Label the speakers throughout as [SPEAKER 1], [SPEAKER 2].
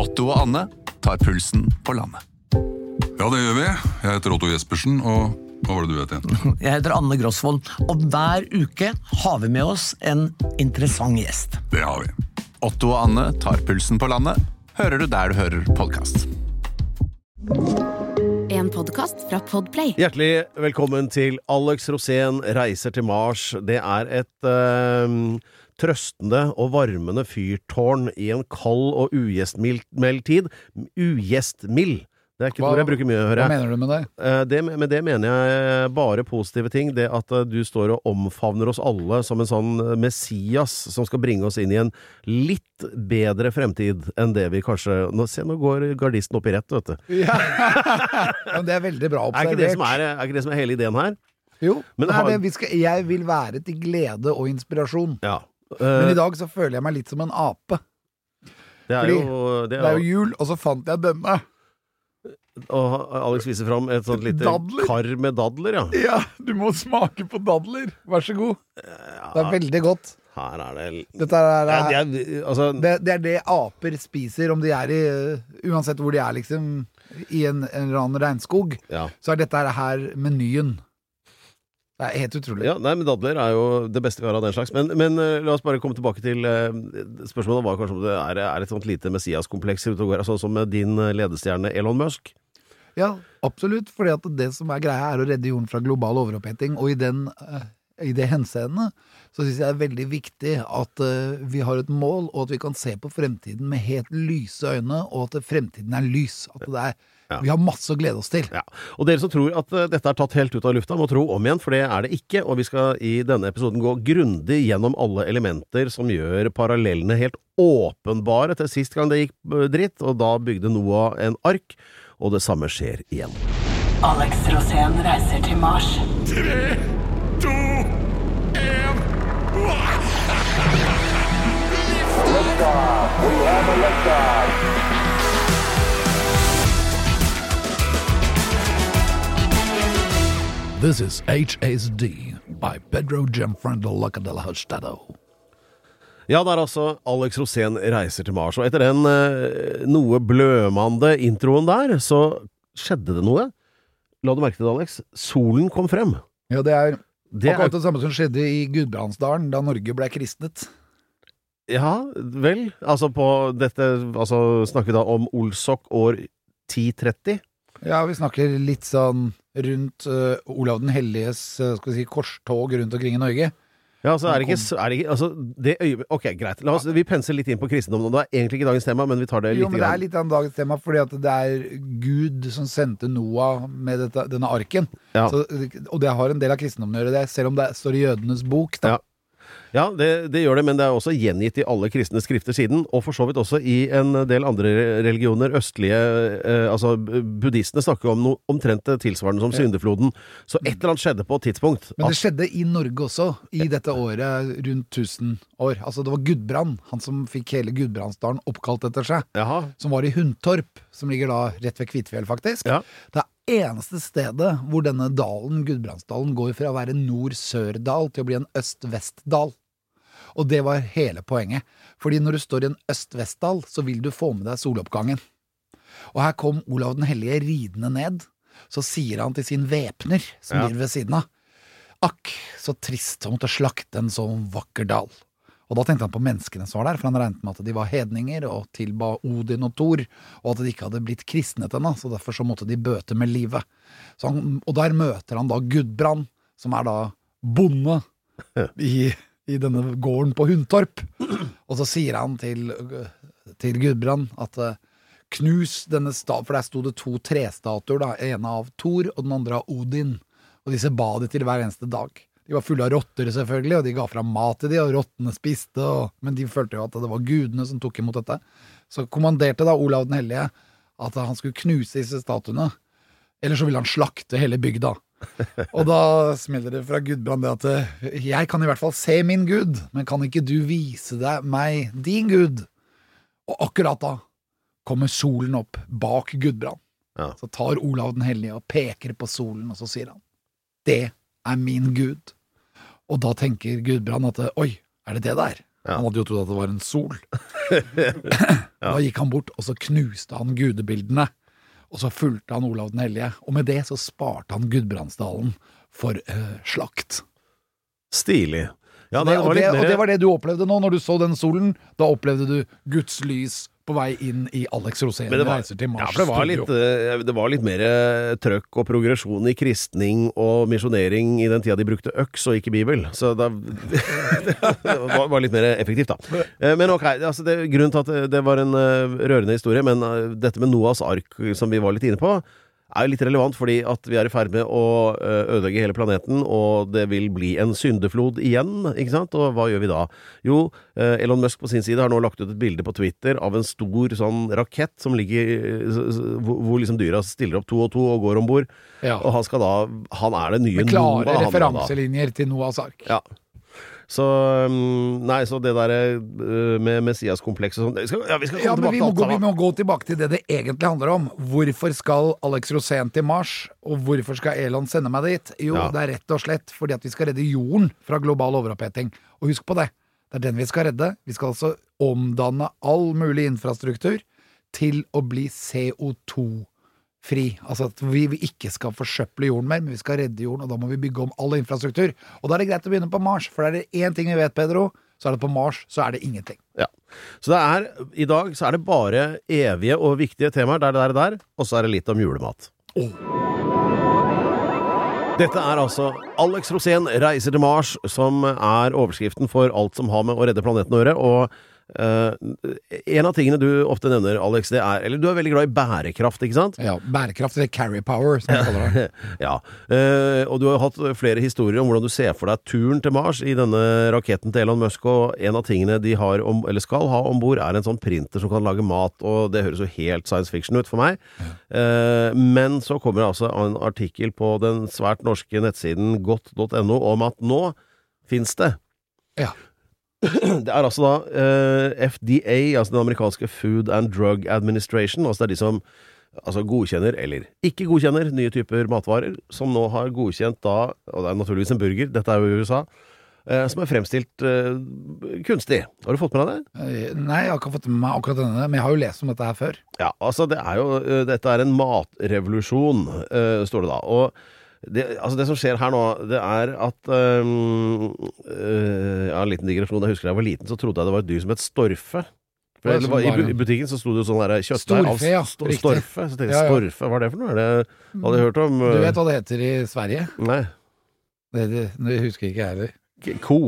[SPEAKER 1] Otto og Anne tar pulsen på landet.
[SPEAKER 2] Ja, det gjør vi. Jeg heter Otto Jespersen, og hva var det du het igjen?
[SPEAKER 3] Jeg heter Anne Grosvold, og hver uke har vi med oss en interessant gjest.
[SPEAKER 2] Det har vi.
[SPEAKER 1] Otto og Anne tar pulsen på landet, hører du der du hører podkast.
[SPEAKER 4] En podkast fra Podplay.
[SPEAKER 5] Hjertelig velkommen til Alex Rosén reiser til Mars. Det er et eh, trøstende og varmende fyrtårn i en kald og ugjestmild tid. Ugjestmild. Det er ikke et ord jeg bruker mye, hører
[SPEAKER 6] Hva mener du med det?
[SPEAKER 5] Eh, det, med det mener jeg bare positive ting. Det at eh, du står og omfavner oss alle som en sånn eh, Messias som skal bringe oss inn i en litt bedre fremtid enn det vi kanskje Nå, Se, nå går gardisten opp i rett, vet du.
[SPEAKER 6] Ja. Men det er veldig bra
[SPEAKER 5] Er ikke, det som er, er ikke det som er hele ideen her?
[SPEAKER 6] Jo,
[SPEAKER 5] Men
[SPEAKER 6] er
[SPEAKER 5] har-
[SPEAKER 6] vi skal, jeg vil være til glede og inspirasjon.
[SPEAKER 5] Ja.
[SPEAKER 6] Men
[SPEAKER 5] Eh,
[SPEAKER 6] i dag så føler jeg meg litt som en ape.
[SPEAKER 5] det er
[SPEAKER 6] fordi
[SPEAKER 5] jo det
[SPEAKER 6] Det er
[SPEAKER 5] er,
[SPEAKER 6] jo jul, og så fant jeg denne.
[SPEAKER 5] Og Alex viser fram et sånt lite
[SPEAKER 6] Dadler.
[SPEAKER 5] kar med dadler, ja.
[SPEAKER 6] Ja, du må smake på dadler. Vær så god. Det er veldig godt.
[SPEAKER 5] Her er det
[SPEAKER 6] Dette er,
[SPEAKER 5] ja, det er, Altså
[SPEAKER 6] det, det er det aper spiser om de er i Uansett hvor de er, liksom. I en, en eller annen regnskog.
[SPEAKER 5] ja.
[SPEAKER 6] Så er dette her menyen. Det er helt utrolig.
[SPEAKER 5] ja, nei, men dadler er jo det beste vi har av den slags. Men, men uh, la oss bare komme tilbake til uh, Spørsmålet var kanskje om det er, er et sånt lite Messias-kompleks ute og går, sånn som med din eh, ledestjerne Elon Musk.
[SPEAKER 6] Ja, absolutt. fordi at det som er greia, er å redde jorden fra global overoppheting. Og i, den, uh, i det henseende så syns jeg det er veldig viktig at vi har et mål, og at vi kan se på fremtiden med helt lyse øyne, og at fremtiden er lys. At det er,
[SPEAKER 5] Ja.
[SPEAKER 6] Vi har masse å glede oss til.
[SPEAKER 5] Ja. Og dere som tror at eh, dette er tatt helt ut av lufta, må tro om igjen, for det er det ikke. Og vi skal i denne episoden gå grundig gjennom alle elementer som gjør parallellene helt åpenbare til sist gang det gikk eh, dritt, og da bygde Noah en ark, og det samme skjer igjen.
[SPEAKER 7] Alex Rosén reiser til Mars.
[SPEAKER 6] This is HSD by Pedro Gianfranco Lacadella Hustado.
[SPEAKER 5] Ja, det er altså Alex Rosén reiser til Mars, og etter den eh, noe blømande introen der, så skjedde det noe. La du merke til det, Alex? Solen kom frem.
[SPEAKER 6] Ja, det er
[SPEAKER 5] Det er,
[SPEAKER 6] akkurat det samme som skjedde i Gudbrandsdalen da Norge ble kristnet.
[SPEAKER 5] ja, vel, altså på dette Altså snakker vi da om Olsok år 1030?
[SPEAKER 6] Ja, vi snakker litt sånn rundt uh, Olav den helliges uh, skal vi si, korstog rundt omkring i Norge.
[SPEAKER 5] Ja, altså er det ikke, er det ikke altså, det øye, Ok, greit. La oss, vi penser litt inn på kristendommen. Det er egentlig ikke dagens tema, men vi tar det litt.
[SPEAKER 6] Jo, men det er litt av dagens tema, fordi at det er Gud som sendte Noah med dette, denne arken.
[SPEAKER 5] Ja.
[SPEAKER 6] Så, og det har en del av kristendommen å gjøre, det, selv om det står i jødenes bok. Da.
[SPEAKER 5] Ja. Ja, det, det gjør det, men det er også gjengitt i alle kristne skrifter siden, og for så vidt også i en del andre religioner. Østlige eh, Altså, buddhistene snakker om noe omtrent tilsvarende som syndefloden. Så et eller annet skjedde på et tidspunkt.
[SPEAKER 6] Men det skjedde i Norge også, i dette året rundt 1000 år. Altså, det var Gudbrand, han som fikk hele Gudbrandsdalen oppkalt etter seg.
[SPEAKER 5] jaha.
[SPEAKER 6] Som var i Hundtorp, som ligger da rett ved Kvitfjell, faktisk.
[SPEAKER 5] Ja.
[SPEAKER 6] Det er eneste stedet hvor denne dalen, Gudbrandsdalen, går fra å være nord-sør-dal til å bli en øst-vest-dal. Og det var hele poenget. Fordi når du står i en øst-vest-dal, så vil du få med deg soloppgangen. Og her kom Olav den hellige ridende ned. Så sier han til sin væpner, som
[SPEAKER 5] Ja.
[SPEAKER 6] ved siden av, akk, så trist å måtte slakte en så vakker dal. Og da tenkte han på menneskene som var der, for han regnet med at de var hedninger og tilba Odin og Thor, og at de ikke hadde blitt kristnet ennå, så derfor så måtte de bøte med livet. Så han, og der møter han da Gudbrand, som er da bonde i, i denne gården på Hundtorp. Og så sier han til, til Gudbrand at knus denne sta... For der sto det to trestatuer, da. ene av Thor og den andre av Odin. Og disse ba de til hver eneste dag. De var fulle av rotter, selvfølgelig, og de ga fra mat til de, og rottene spiste, og, men de følte jo at det var gudene som tok imot dette. Så kommanderte da Olav den hellige at han skulle knuse disse statuene. Eller så ville han slakte hele bygda. Og da smeller det fra Gudbrand det at eh, jeg kan i hvert fall se min gud, men kan ikke du vise deg meg din gud? Og akkurat da kommer solen opp bak Gudbrand.
[SPEAKER 5] Ja.
[SPEAKER 6] Så tar Olav den hellige og peker på solen, og så sier han det er min gud. Og da tenker Gudbrand at oi, er det det der? Han hadde jo trodd at det var en sol. Da gikk han bort, og så knuste han gudebildene. Og så fulgte han Olav den hellige. Og med det så sparte han Gudbrandsdalen for uh, slakt.
[SPEAKER 5] Stilig. Ja,
[SPEAKER 6] det,
[SPEAKER 5] nei,
[SPEAKER 6] og, det, og det var det du opplevde nå, når du så den solen. Da opplevde du Guds lys på vei inn i Alex Rosén
[SPEAKER 5] det var,
[SPEAKER 6] reiser til Mars
[SPEAKER 5] ja, det var, litt, eh, det var litt mer eh, trøkk og progresjon i kristning og misjonering i den tida de brukte øks og ikke bibel. Så da, det var, litt mer effektivt, da. Eh, Men ok, altså det, grunnen til at det- det var en rørende historie, men dette med Noahs ark som vi var litt inne på, er jo litt relevant fordi at vi er i ferd med å eh, ødelegge hele planeten, og det vil bli en syndeflod igjen, ikke sant? Og hva gjør vi da? Jo, eh, Elon Musk på sin side har nå lagt ut et bilde på Twitter av en stor sånn rakett som ligger eh, hvor liksom dyra stiller opp to og to og går om bord.
[SPEAKER 6] Ja.
[SPEAKER 5] Og han skal da Han er det nye
[SPEAKER 6] Med klare
[SPEAKER 5] Noah,
[SPEAKER 6] referanselinjer til Noahs ark.
[SPEAKER 5] Ja. Så um, Nei, så det derre uh, med Messias-komplekset og sånn Ja, vi skal komme
[SPEAKER 6] Ja,
[SPEAKER 5] tilbake til alt
[SPEAKER 6] vi må gå tilbake til det det egentlig handler om. Hvorfor skal Alex Rosén til Mars, og hvorfor skal Elon sende meg dit? Jo,
[SPEAKER 5] Ja.
[SPEAKER 6] det er rett og slett fordi at vi skal redde jorden fra global overoppheting. Og husk på det, det er den vi skal redde. Vi skal altså omdanne all mulig infrastruktur til å bli CO2-fri. Altså at vi ikke skal forsøple jorden mer, men vi skal redde jorden, og da må vi bygge om all infrastruktur. Og da er det greit å begynne på Mars, for er det én ting vi vet, Pedro, så er det på Mars så er det ingenting.
[SPEAKER 5] Ja. Så det er, i dag så er det bare evige og viktige temaer der, der, der, og så er det litt om julemat. Dette er altså Alex Rosén reiser til Mars, som er overskriften for alt som har med å redde planeten å gjøre. Og eh, en av tingene du ofte nevner, Alex, det er Eller du er veldig glad i bærekraft, ikke sant?
[SPEAKER 6] Ja, bærekraft, eller carry power, som vi kaller det.
[SPEAKER 5] ja. Uh, og du har hatt flere historier om hvordan du ser for deg turen til Mars i denne raketten til Elon Musk, og en av tingene de har om, eller skal ha om bord, er en sånn printer som kan lage mat, og det høres jo helt science fiction ut for meg. Uh, men så kommer det altså en artikkel på den svært norske nettsiden godt.no om at nå fins det
[SPEAKER 6] Ja.
[SPEAKER 5] det er altså da eh, FDA, altså den amerikanske Food and Drug Administration, altså det er de som altså godkjenner, eller ikke godkjenner, nye typer matvarer, som nå har godkjent da, og det er naturligvis en burger, dette er jo i USA, eh, som er fremstilt eh, kunstig. Har du fått med deg det?
[SPEAKER 6] Eh, Nei, jeg har ikke fått med meg akkurat denne, men jeg har jo lest om dette her før.
[SPEAKER 5] Ja, altså det er jo, eh, dette er en matrevolusjon, eh, står det da. Og det, altså det som skjer her nå, det er at um, eh, Ja, en liten digresjon. Jeg husker da jeg var liten, så trodde jeg det var et dyr som het storfe. For det var, I butikken så sto det jo sånn der kjøttdeig av
[SPEAKER 6] ja,
[SPEAKER 5] sto- storfe. Så tenkte jeg
[SPEAKER 6] Ja, ja.
[SPEAKER 5] storfe, hva er det for noe? Det, hadde jeg hørt om
[SPEAKER 6] Du
[SPEAKER 5] eh,
[SPEAKER 6] vet hva det heter i Sverige?
[SPEAKER 5] Nei.
[SPEAKER 6] Det, det, det husker ikke jeg heller.
[SPEAKER 5] Ko.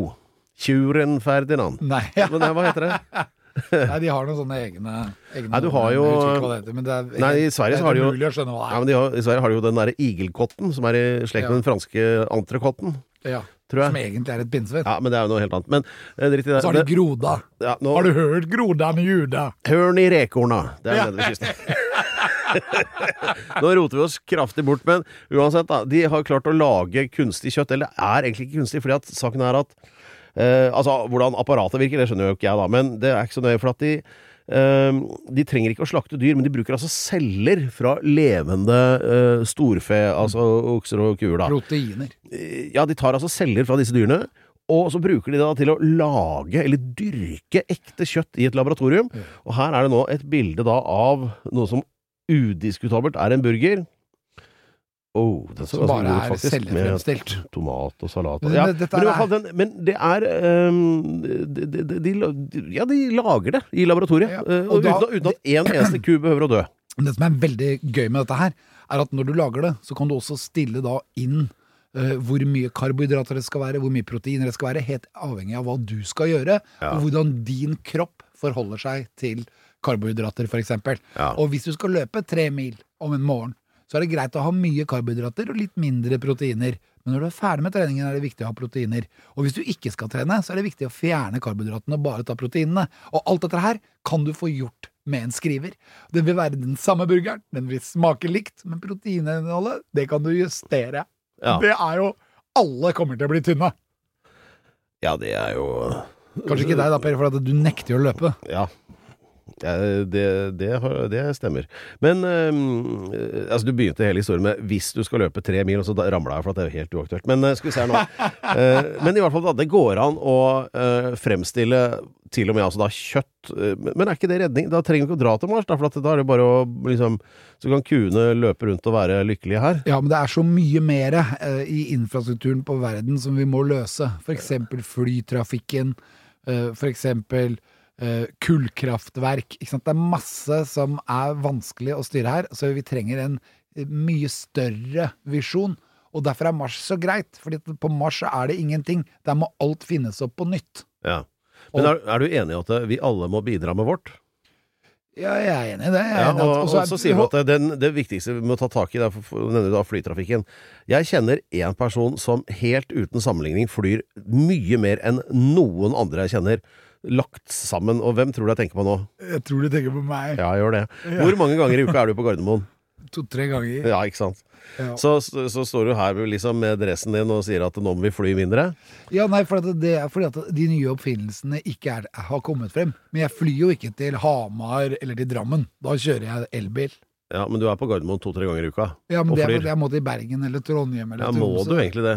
[SPEAKER 5] Tjuren Ferdinand.
[SPEAKER 6] Nei,
[SPEAKER 5] Men hva heter det?
[SPEAKER 6] Nei, de har noen sånne egne, egne
[SPEAKER 5] Nei, du har jo-
[SPEAKER 6] heter, men det er,
[SPEAKER 5] Nei, i Sverige så har de jo-
[SPEAKER 6] er å skjønne hva
[SPEAKER 5] Ja,
[SPEAKER 6] det
[SPEAKER 5] men de har, I Sverige har de jo den derre igelkotten, som er i slekt med
[SPEAKER 6] Ja.
[SPEAKER 5] den franske entrecôten,
[SPEAKER 6] er. Ja,
[SPEAKER 5] tror
[SPEAKER 6] som egentlig er et pinnsvin.
[SPEAKER 5] Ja, men det er jo noe helt annet. Men eh, dritt i det.
[SPEAKER 6] Så har de groda.
[SPEAKER 5] ja, nå,
[SPEAKER 6] Har du hørt grodan i juda?
[SPEAKER 5] Hørn i rekorna. Det er
[SPEAKER 6] Ja.
[SPEAKER 5] nede ved kysten. Nå roter vi oss kraftig bort, men uansett, da. De har klart å lage kunstig kjøtt. Eller er egentlig ikke kunstig, fordi at saken er at eh, Altså, hvordan apparatet virker, det skjønner jo ikke jeg, da. Men det er ikke så nøye, for at de eh, de trenger ikke å slakte dyr, men de bruker altså celler fra levende uh, storfe, altså okser og kuer, da.
[SPEAKER 6] Proteiner.
[SPEAKER 5] Ja, de tar altså celler fra disse dyrene, og så bruker de det da til å lage, eller dyrke, ekte kjøtt i et laboratorium. Og her er det nå et bilde da av noe som udiskutabelt er en burger. Oh, den så
[SPEAKER 6] bare
[SPEAKER 5] god
[SPEAKER 6] er
[SPEAKER 5] faktisk,
[SPEAKER 6] cellefremstilt.
[SPEAKER 5] Tomat og salat.
[SPEAKER 6] Men
[SPEAKER 5] Ja,
[SPEAKER 6] det-
[SPEAKER 5] men,
[SPEAKER 6] er-
[SPEAKER 5] fall den, men det er um, de, de, de, Ja, de lager det i laboratoriet.
[SPEAKER 6] Ja,
[SPEAKER 5] eh,
[SPEAKER 6] og
[SPEAKER 5] og
[SPEAKER 6] da-
[SPEAKER 5] uten, uten at én eneste ku behøver å dø.
[SPEAKER 6] Det som er veldig gøy med dette her, er at når du lager det, så kan du også stille da inn uh, hvor mye karbohydrater det skal være, hvor mye proteiner det skal være, helt avhengig av hva du skal gjøre,
[SPEAKER 5] Ja.
[SPEAKER 6] og hvordan din kropp forholder seg til karbohydrater, eksempel.
[SPEAKER 5] Ja.
[SPEAKER 6] Og hvis du skal løpe tre mil om en morgen, så er det greit å ha mye karbohydrater og litt mindre proteiner. Men når du er ferdig med treningen, er det viktig å ha proteiner. Og hvis du ikke skal trene, så er det viktig å fjerne karbohydratene og bare ta proteinene. Og alt dette her kan du få gjort med en skriver. Det vil være den samme burgeren, den vil smake likt, men proteininnholdet, det kan du justere.
[SPEAKER 5] Ja.
[SPEAKER 6] Det er jo Alle kommer til å bli tynne.
[SPEAKER 5] ja, det er jo
[SPEAKER 6] Kanskje ikke deg da, Per, for at du nekter å løpe.
[SPEAKER 5] Ja. Ja, det, det, det stemmer. Men eh, altså, du begynte hele historien med 'hvis du skal løpe tre mil', og så ramla jeg, for at det er jo helt uaktuelt. Men eh, skal vi se her nå. uh, men i hvert fall, da, det går an å uh, fremstille til og med altså da kjøtt. Uh, men- er ikke det redning? Da trenger vi ikke å dra til Mars, da, for at da er det bare å liksom Så kan kuene løpe rundt og være lykkelige her.
[SPEAKER 6] Ja, men det er så mye mer i infrastrukturen på verden som vi må løse. Eksempel flytrafikken, eksempel eh, kullkraftverk. Ikke sant? Det er masse som er vanskelig å styre her, så vi trenger en eh, mye større visjon. Og derfor er Mars så greit, fordi på Mars er det ingenting. Der må alt finnes opp på nytt.
[SPEAKER 5] Ja. Men er, er du enig i at eh, vi alle må bidra med vårt?
[SPEAKER 6] Ja, jeg er enig i det.
[SPEAKER 5] Ja, og,
[SPEAKER 6] og så er-
[SPEAKER 5] sier du at det, det viktigste vi må ta tak i, det er da flytrafikken. Jeg kjenner én person som helt uten sammenligning flyr mye mer enn noen andre jeg kjenner, lagt sammen. Og hvem tror du jeg tenker på nå?
[SPEAKER 6] Jeg tror du tenker på meg
[SPEAKER 5] Ja, jeg gjør det. Hvor mange ganger i uka er du på Gardermoen?
[SPEAKER 6] to-tre ganger.
[SPEAKER 5] Ja, ikke sant?
[SPEAKER 6] Ja.
[SPEAKER 5] Så, så, så står du her liksom med dressen din og sier at nå må vi fly mindre.
[SPEAKER 6] Ja, nei, for det er fordi at de nye oppfinnelsene ikke er, har kommet frem. Men jeg flyr jo ikke til Hamar eller til Drammen. Da kjører jeg elbil.
[SPEAKER 5] Ja, men du er på Gardermoen to-tre ganger i uka.
[SPEAKER 6] Ja, men
[SPEAKER 5] Og
[SPEAKER 6] det er
[SPEAKER 5] flyr.
[SPEAKER 6] fordi jeg må til Bergen eller Trondheim eller
[SPEAKER 5] Ja, må du egentlig det?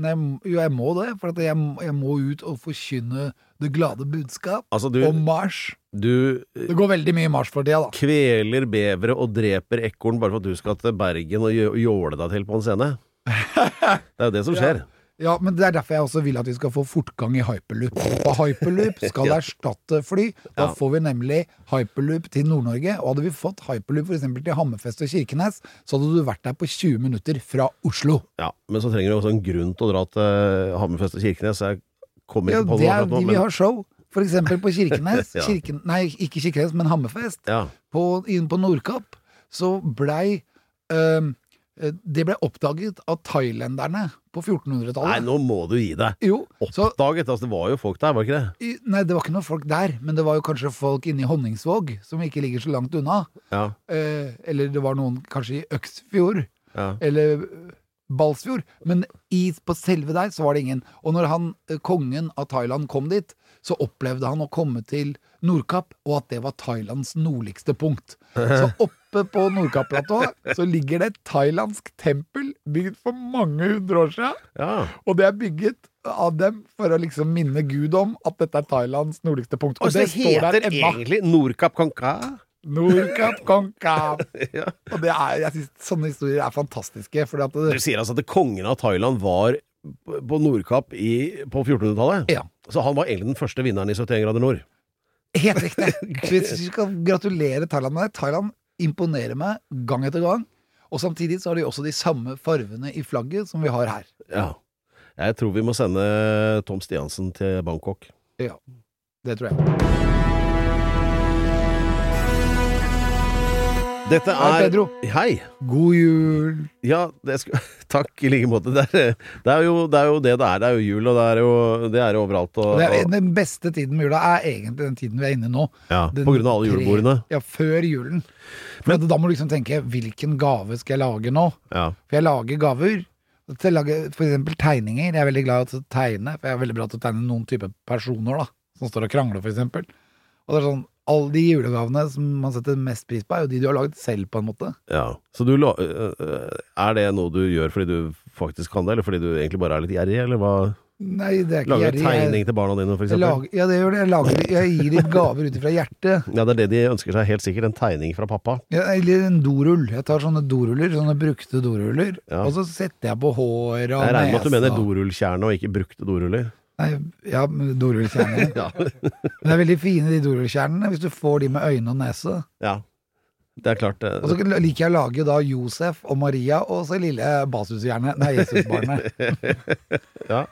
[SPEAKER 6] Jeg jo, jeg må det. For at jeg, jeg må ut og forkynne det glade budskap
[SPEAKER 5] Altså, du,
[SPEAKER 6] om Mars.
[SPEAKER 5] du
[SPEAKER 6] Det går veldig mye Mars for tida, da.
[SPEAKER 5] kveler bevere og dreper ekorn bare for at du skal til Bergen og jåle deg til på en scene. Det er jo det som skjer.
[SPEAKER 6] Ja, men det er derfor jeg også vil at vi skal få fortgang i hyperloop. På hyperloop skal
[SPEAKER 5] Ja.
[SPEAKER 6] erstatte fly. Da
[SPEAKER 5] Ja.
[SPEAKER 6] får vi nemlig hyperloop til Nord-Norge. Og hadde vi fått hyperloop f.eks. til Hammerfest og Kirkenes, så hadde du vært der på 20 minutter fra Oslo.
[SPEAKER 5] Ja, Men så trenger du også en grunn til å dra til Hammerfest og Kirkenes. Jeg kommer
[SPEAKER 6] Ja,
[SPEAKER 5] ikke på
[SPEAKER 6] det
[SPEAKER 5] noe
[SPEAKER 6] er
[SPEAKER 5] akkurat nå,
[SPEAKER 6] de vi har show. For eksempel på Kirkenes.
[SPEAKER 5] Ja.
[SPEAKER 6] Kirken, nei, ikke Kirkenes, men Hammerfest.
[SPEAKER 5] ja.
[SPEAKER 6] På, inn på Nordkapp så blei eh, Det ble oppdaget av thailenderne på 1400-tallet.
[SPEAKER 5] Nei, nå må du gi deg.
[SPEAKER 6] Jo, så
[SPEAKER 5] Oppdaget, altså det var jo folk der, var det ikke det?
[SPEAKER 6] Nei, det var ikke noen folk der, men det var jo kanskje folk inne i Honningsvåg, som ikke ligger så langt unna.
[SPEAKER 5] Ja,
[SPEAKER 6] Eh, eller det var noen kanskje i Øksfjord,
[SPEAKER 5] ja.
[SPEAKER 6] eller eh, Balsfjord. Men i, på selve der så var det ingen. Og når han, eh, kongen av Thailand kom dit, så opplevde han å komme til Nordkapp, og at det var Thailands nordligste punkt. Så oppe på Nordkapplatået så ligger det et thailandsk tempel bygd for mange hundre år siden.
[SPEAKER 5] ja.
[SPEAKER 6] Og det er bygget av dem for å liksom minne Gud om at dette er Thailands nordligste punkt.
[SPEAKER 5] Og
[SPEAKER 6] Og det står der
[SPEAKER 5] heter egentlig Nordkapp Konka.
[SPEAKER 6] Nordkapp Konka.
[SPEAKER 5] Ja.
[SPEAKER 6] Og det er, jeg synes sånne historier er fantastiske. Fordi at
[SPEAKER 5] Du sier altså at kongen av Thailand var på Nordkapp i, på 1400-tallet?
[SPEAKER 6] Ja.
[SPEAKER 5] Så han var egentlig den første vinneren i 71 grader nord?
[SPEAKER 6] Helt riktig. Vi skal gratulere Thailand med det. Thailand imponerer meg gang etter gang. Og samtidig så har de også de samme farvene i flagget som vi har her.
[SPEAKER 5] Ja. Jeg tror vi må sende Tom Stiansen til Bangkok.
[SPEAKER 6] Ja, det tror jeg.
[SPEAKER 5] Dette er
[SPEAKER 6] Pedro.
[SPEAKER 5] Hei!
[SPEAKER 6] God jul!
[SPEAKER 5] Ja, det skal, takk i like måte. Det er, det, er jo, det er jo det det er. Det er jo jul, og det er jo det er overalt. Og,
[SPEAKER 6] Det er, den beste tiden med jula er egentlig den tiden vi er inne i nå.
[SPEAKER 5] ja,
[SPEAKER 6] Den
[SPEAKER 5] på grunn av alle julebordene.
[SPEAKER 6] Ja, før julen. For at da må du liksom tenke hvilken gave skal jeg lage nå?
[SPEAKER 5] Ja.
[SPEAKER 6] For jeg lager gaver. Til å lage eksempel tegninger. Jeg er veldig glad i å tegne, for jeg er veldig bra til å tegne noen type personer, da. Som står og krangler, eksempel. Og det er sånn, alle de julegavene som man setter mest pris på, er jo de du har laget selv, på en måte.
[SPEAKER 5] ja. Så du Er det noe du gjør fordi du faktisk kan det, eller fordi du egentlig bare er litt gjerrig, eller hva?
[SPEAKER 6] Nei, det er ikke
[SPEAKER 5] Lager
[SPEAKER 6] gjerrig. Jeg-
[SPEAKER 5] tegning til barna dine, for eksempel?
[SPEAKER 6] lager, ja, det gjør det. Jeg, lager, jeg gir dem gaver ut ifra hjertet.
[SPEAKER 5] Ja, det er det de ønsker seg, helt sikkert. En tegning fra pappa.
[SPEAKER 6] Ja, Eller en dorull. Jeg tar sånne doruller, sånne brukte doruller,
[SPEAKER 5] Ja.
[SPEAKER 6] og så setter jeg på håret og nesa.
[SPEAKER 5] Jeg regner med at du mener dorullkjerne og ikke brukte doruller.
[SPEAKER 6] Nei, ja, dorullkjerner. ja. Men det er veldig fine, de dorullkjernene, hvis du får de med øyne og nese.
[SPEAKER 5] Ja. Det er klart. det-
[SPEAKER 6] Og så liker jeg å lage da Josef og Maria og så lille Basushjernet. Nei, Jesusbarnet.
[SPEAKER 5] Ja.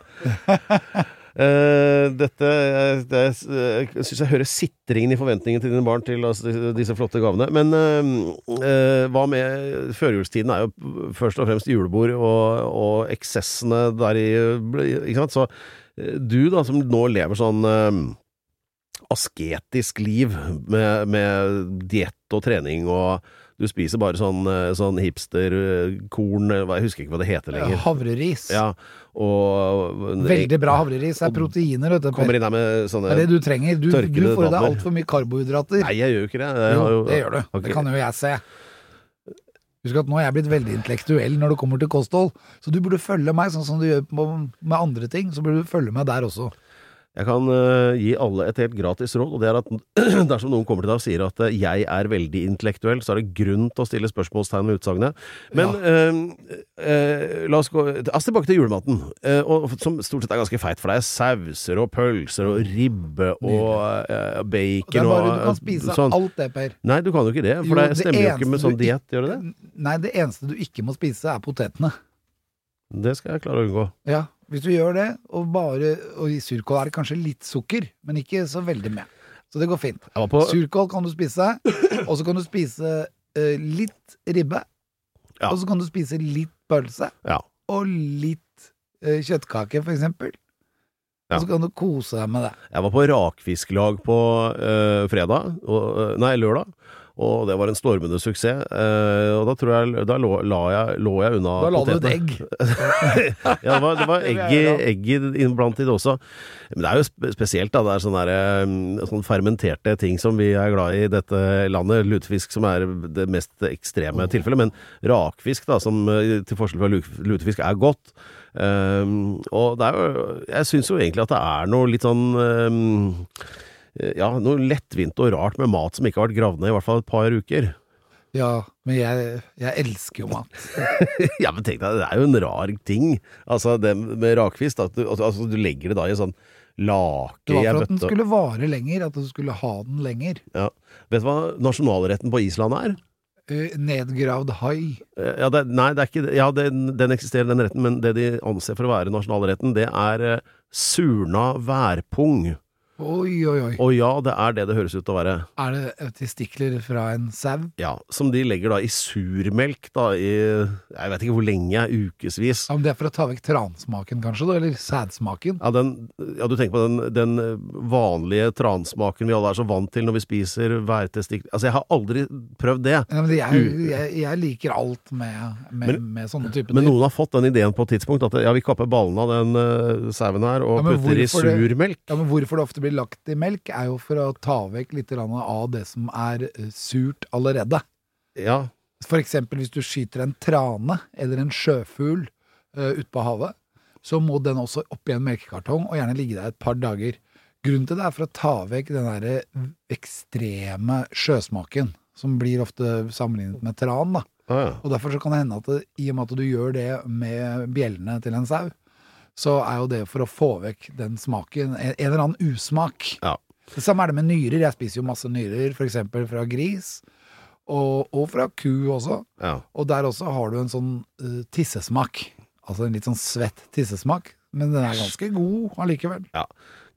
[SPEAKER 5] Uh, dette eh, det, Jeg syns jeg hører sitringen i forventningen til dine barn til altså, disse, flotte gavene. Men uh, uh, hva med Førjulstiden er jo først og fremst julebord og, og eksessene der i Ikke sant? Så eh, du, da, som nå lever sånn eh, asketisk liv med, med diett og trening og Du spiser bare sånn, eh, sånn hipsterkorn eh, Jeg husker ikke hva det heter lenger.
[SPEAKER 6] Havreris.
[SPEAKER 5] Ja, og
[SPEAKER 6] Veldig bra havreris. Det er proteiner, vet du.
[SPEAKER 5] Kommer inn her med sånne
[SPEAKER 6] Det er det du trenger. Du, du får i deg altfor mye karbohydrater.
[SPEAKER 5] Nei, jeg gjør jo ikke det. Jeg
[SPEAKER 6] jo, det gjør du.
[SPEAKER 5] Okay.
[SPEAKER 6] Det kan jo jeg se. Husk at nå er jeg blitt veldig intellektuell når det kommer til kosthold. Så du burde følge meg, sånn som du gjør med andre ting. Så burde du følge meg der også.
[SPEAKER 5] Jeg kan uh, gi alle et helt gratis råd, og det er at dersom noen kommer til deg og sier at uh, jeg er veldig intellektuell, så er det grunn til å stille spørsmålstegn ved utsagnet. Men eh, uh, la oss gå altså tilbake til julematen, og, som stort sett er ganske feit, for det er sauser og pølser og ribbe og bacon og
[SPEAKER 6] du kan spise
[SPEAKER 5] sånn.
[SPEAKER 6] alt det, Per.
[SPEAKER 5] Nei, du kan jo ikke det, for
[SPEAKER 6] Jo,
[SPEAKER 5] det stemmer jo ikke med sånn diett, gjør det det?
[SPEAKER 6] Nei, det eneste du ikke må spise, er potetene.
[SPEAKER 5] Det skal jeg klare å unngå.
[SPEAKER 6] Ja, hvis du gjør det, og bare Og i surkål er det kanskje litt sukker, men ikke så veldig med. Så det går fint.
[SPEAKER 5] På
[SPEAKER 6] Surkål kan du spise, og så kan du spise uh, litt ribbe.
[SPEAKER 5] Ja.
[SPEAKER 6] Og så kan du spise litt pølse,
[SPEAKER 5] Ja.
[SPEAKER 6] og litt uh, kjøttkake, for eksempel.
[SPEAKER 5] Ja.
[SPEAKER 6] Og så kan du kose deg med det.
[SPEAKER 5] Jeg var på rakfisklag på uh, fredag, og, nei, lørdag, og det var en stormende suksess. eh, og da tror jeg Da lå, la jeg, lå jeg unna
[SPEAKER 6] Da la du et egg.
[SPEAKER 5] ja, det var, det var egg, egg innblandet i det også. Men det er jo spesielt, da. Det er sånne, der, eh, sånne fermenterte ting som vi er glad i i dette landet. Lutefisk som er det mest ekstreme tilfellet. Men rakfisk, da, som eh, til forskjell fra lu- lutefisk er godt. Um, og det er jo Jeg syns jo egentlig at det er noe litt sånn um, Ja, noe lettvint og rart med mat som ikke har vært gravd ned i hvert fall et par uker.
[SPEAKER 6] Ja, men jeg, jeg elsker jo mat.
[SPEAKER 5] ja, men tenk deg, det er jo en rar ting. Altså, det med rakfisk, da, at du, altså, du legger det da i en sånn lake
[SPEAKER 6] Det var for at den skulle vare lenger, at du skulle ha den lenger.
[SPEAKER 5] Ja. Vet du hva nasjonalretten på Island er?
[SPEAKER 6] Eh, Nedgravd hai.
[SPEAKER 5] Eh, Ja, det, nei, det er ikke det. Ja, den, den eksisterer, den retten, men det de anser for å være nasjonalretten, det er eh, surna værpung.
[SPEAKER 6] Oi, oi, oi.
[SPEAKER 5] Og ja, det er det det høres ut til å være.
[SPEAKER 6] Er det testikler fra en sau?
[SPEAKER 5] Ja, Som de legger da i surmelk da i Jeg vet ikke hvor lenge, ukevis.
[SPEAKER 6] Ja, men Det er for å ta vekk transmaken, kanskje? da, Eller sædsmaken?
[SPEAKER 5] Ja, den, ja, du tenker på den, den vanlige transmaken vi alle er så vant til når vi spiser værtestikler Altså, jeg har aldri prøvd det.
[SPEAKER 6] Ja, men jeg, jeg, jeg liker alt med, med,
[SPEAKER 5] Men-
[SPEAKER 6] med sånne typer
[SPEAKER 5] Men noen har fått den ideen på et tidspunkt at ja, vi kapper ballene av den uh, sauen her og
[SPEAKER 6] Ja,
[SPEAKER 5] putter i
[SPEAKER 6] surmelk. det-. Ja, men Hvorfor det ofte blir lagt i melk, er jo for å ta vekk litt av det som er eh, surt allerede.
[SPEAKER 5] Ja,
[SPEAKER 6] For eksempel hvis du skyter en trane eller en sjøfugl uh, ute på havet, så må den også oppi en melkekartong og gjerne ligge der et par dager. Grunnen til det er for å ta vekk den derre ekstreme sjøsmaken, som blir ofte sammenlignet med tran. da.
[SPEAKER 5] ah, ja.
[SPEAKER 6] Og derfor så kan det hende at det, i og med at du gjør det med bjellene til en sau, så er jo det for å få vekk den smaken, en, en eller annen usmak.
[SPEAKER 5] Ja.
[SPEAKER 6] Det samme er det med nyrer. Jeg spiser jo masse nyrer, f.eks. fra gris, og, og fra ku også.
[SPEAKER 5] ja.
[SPEAKER 6] Og der også har du en sånn uh, tissesmak. Altså en litt sånn svett tissesmak. Men den er ganske god allikevel.
[SPEAKER 5] ja.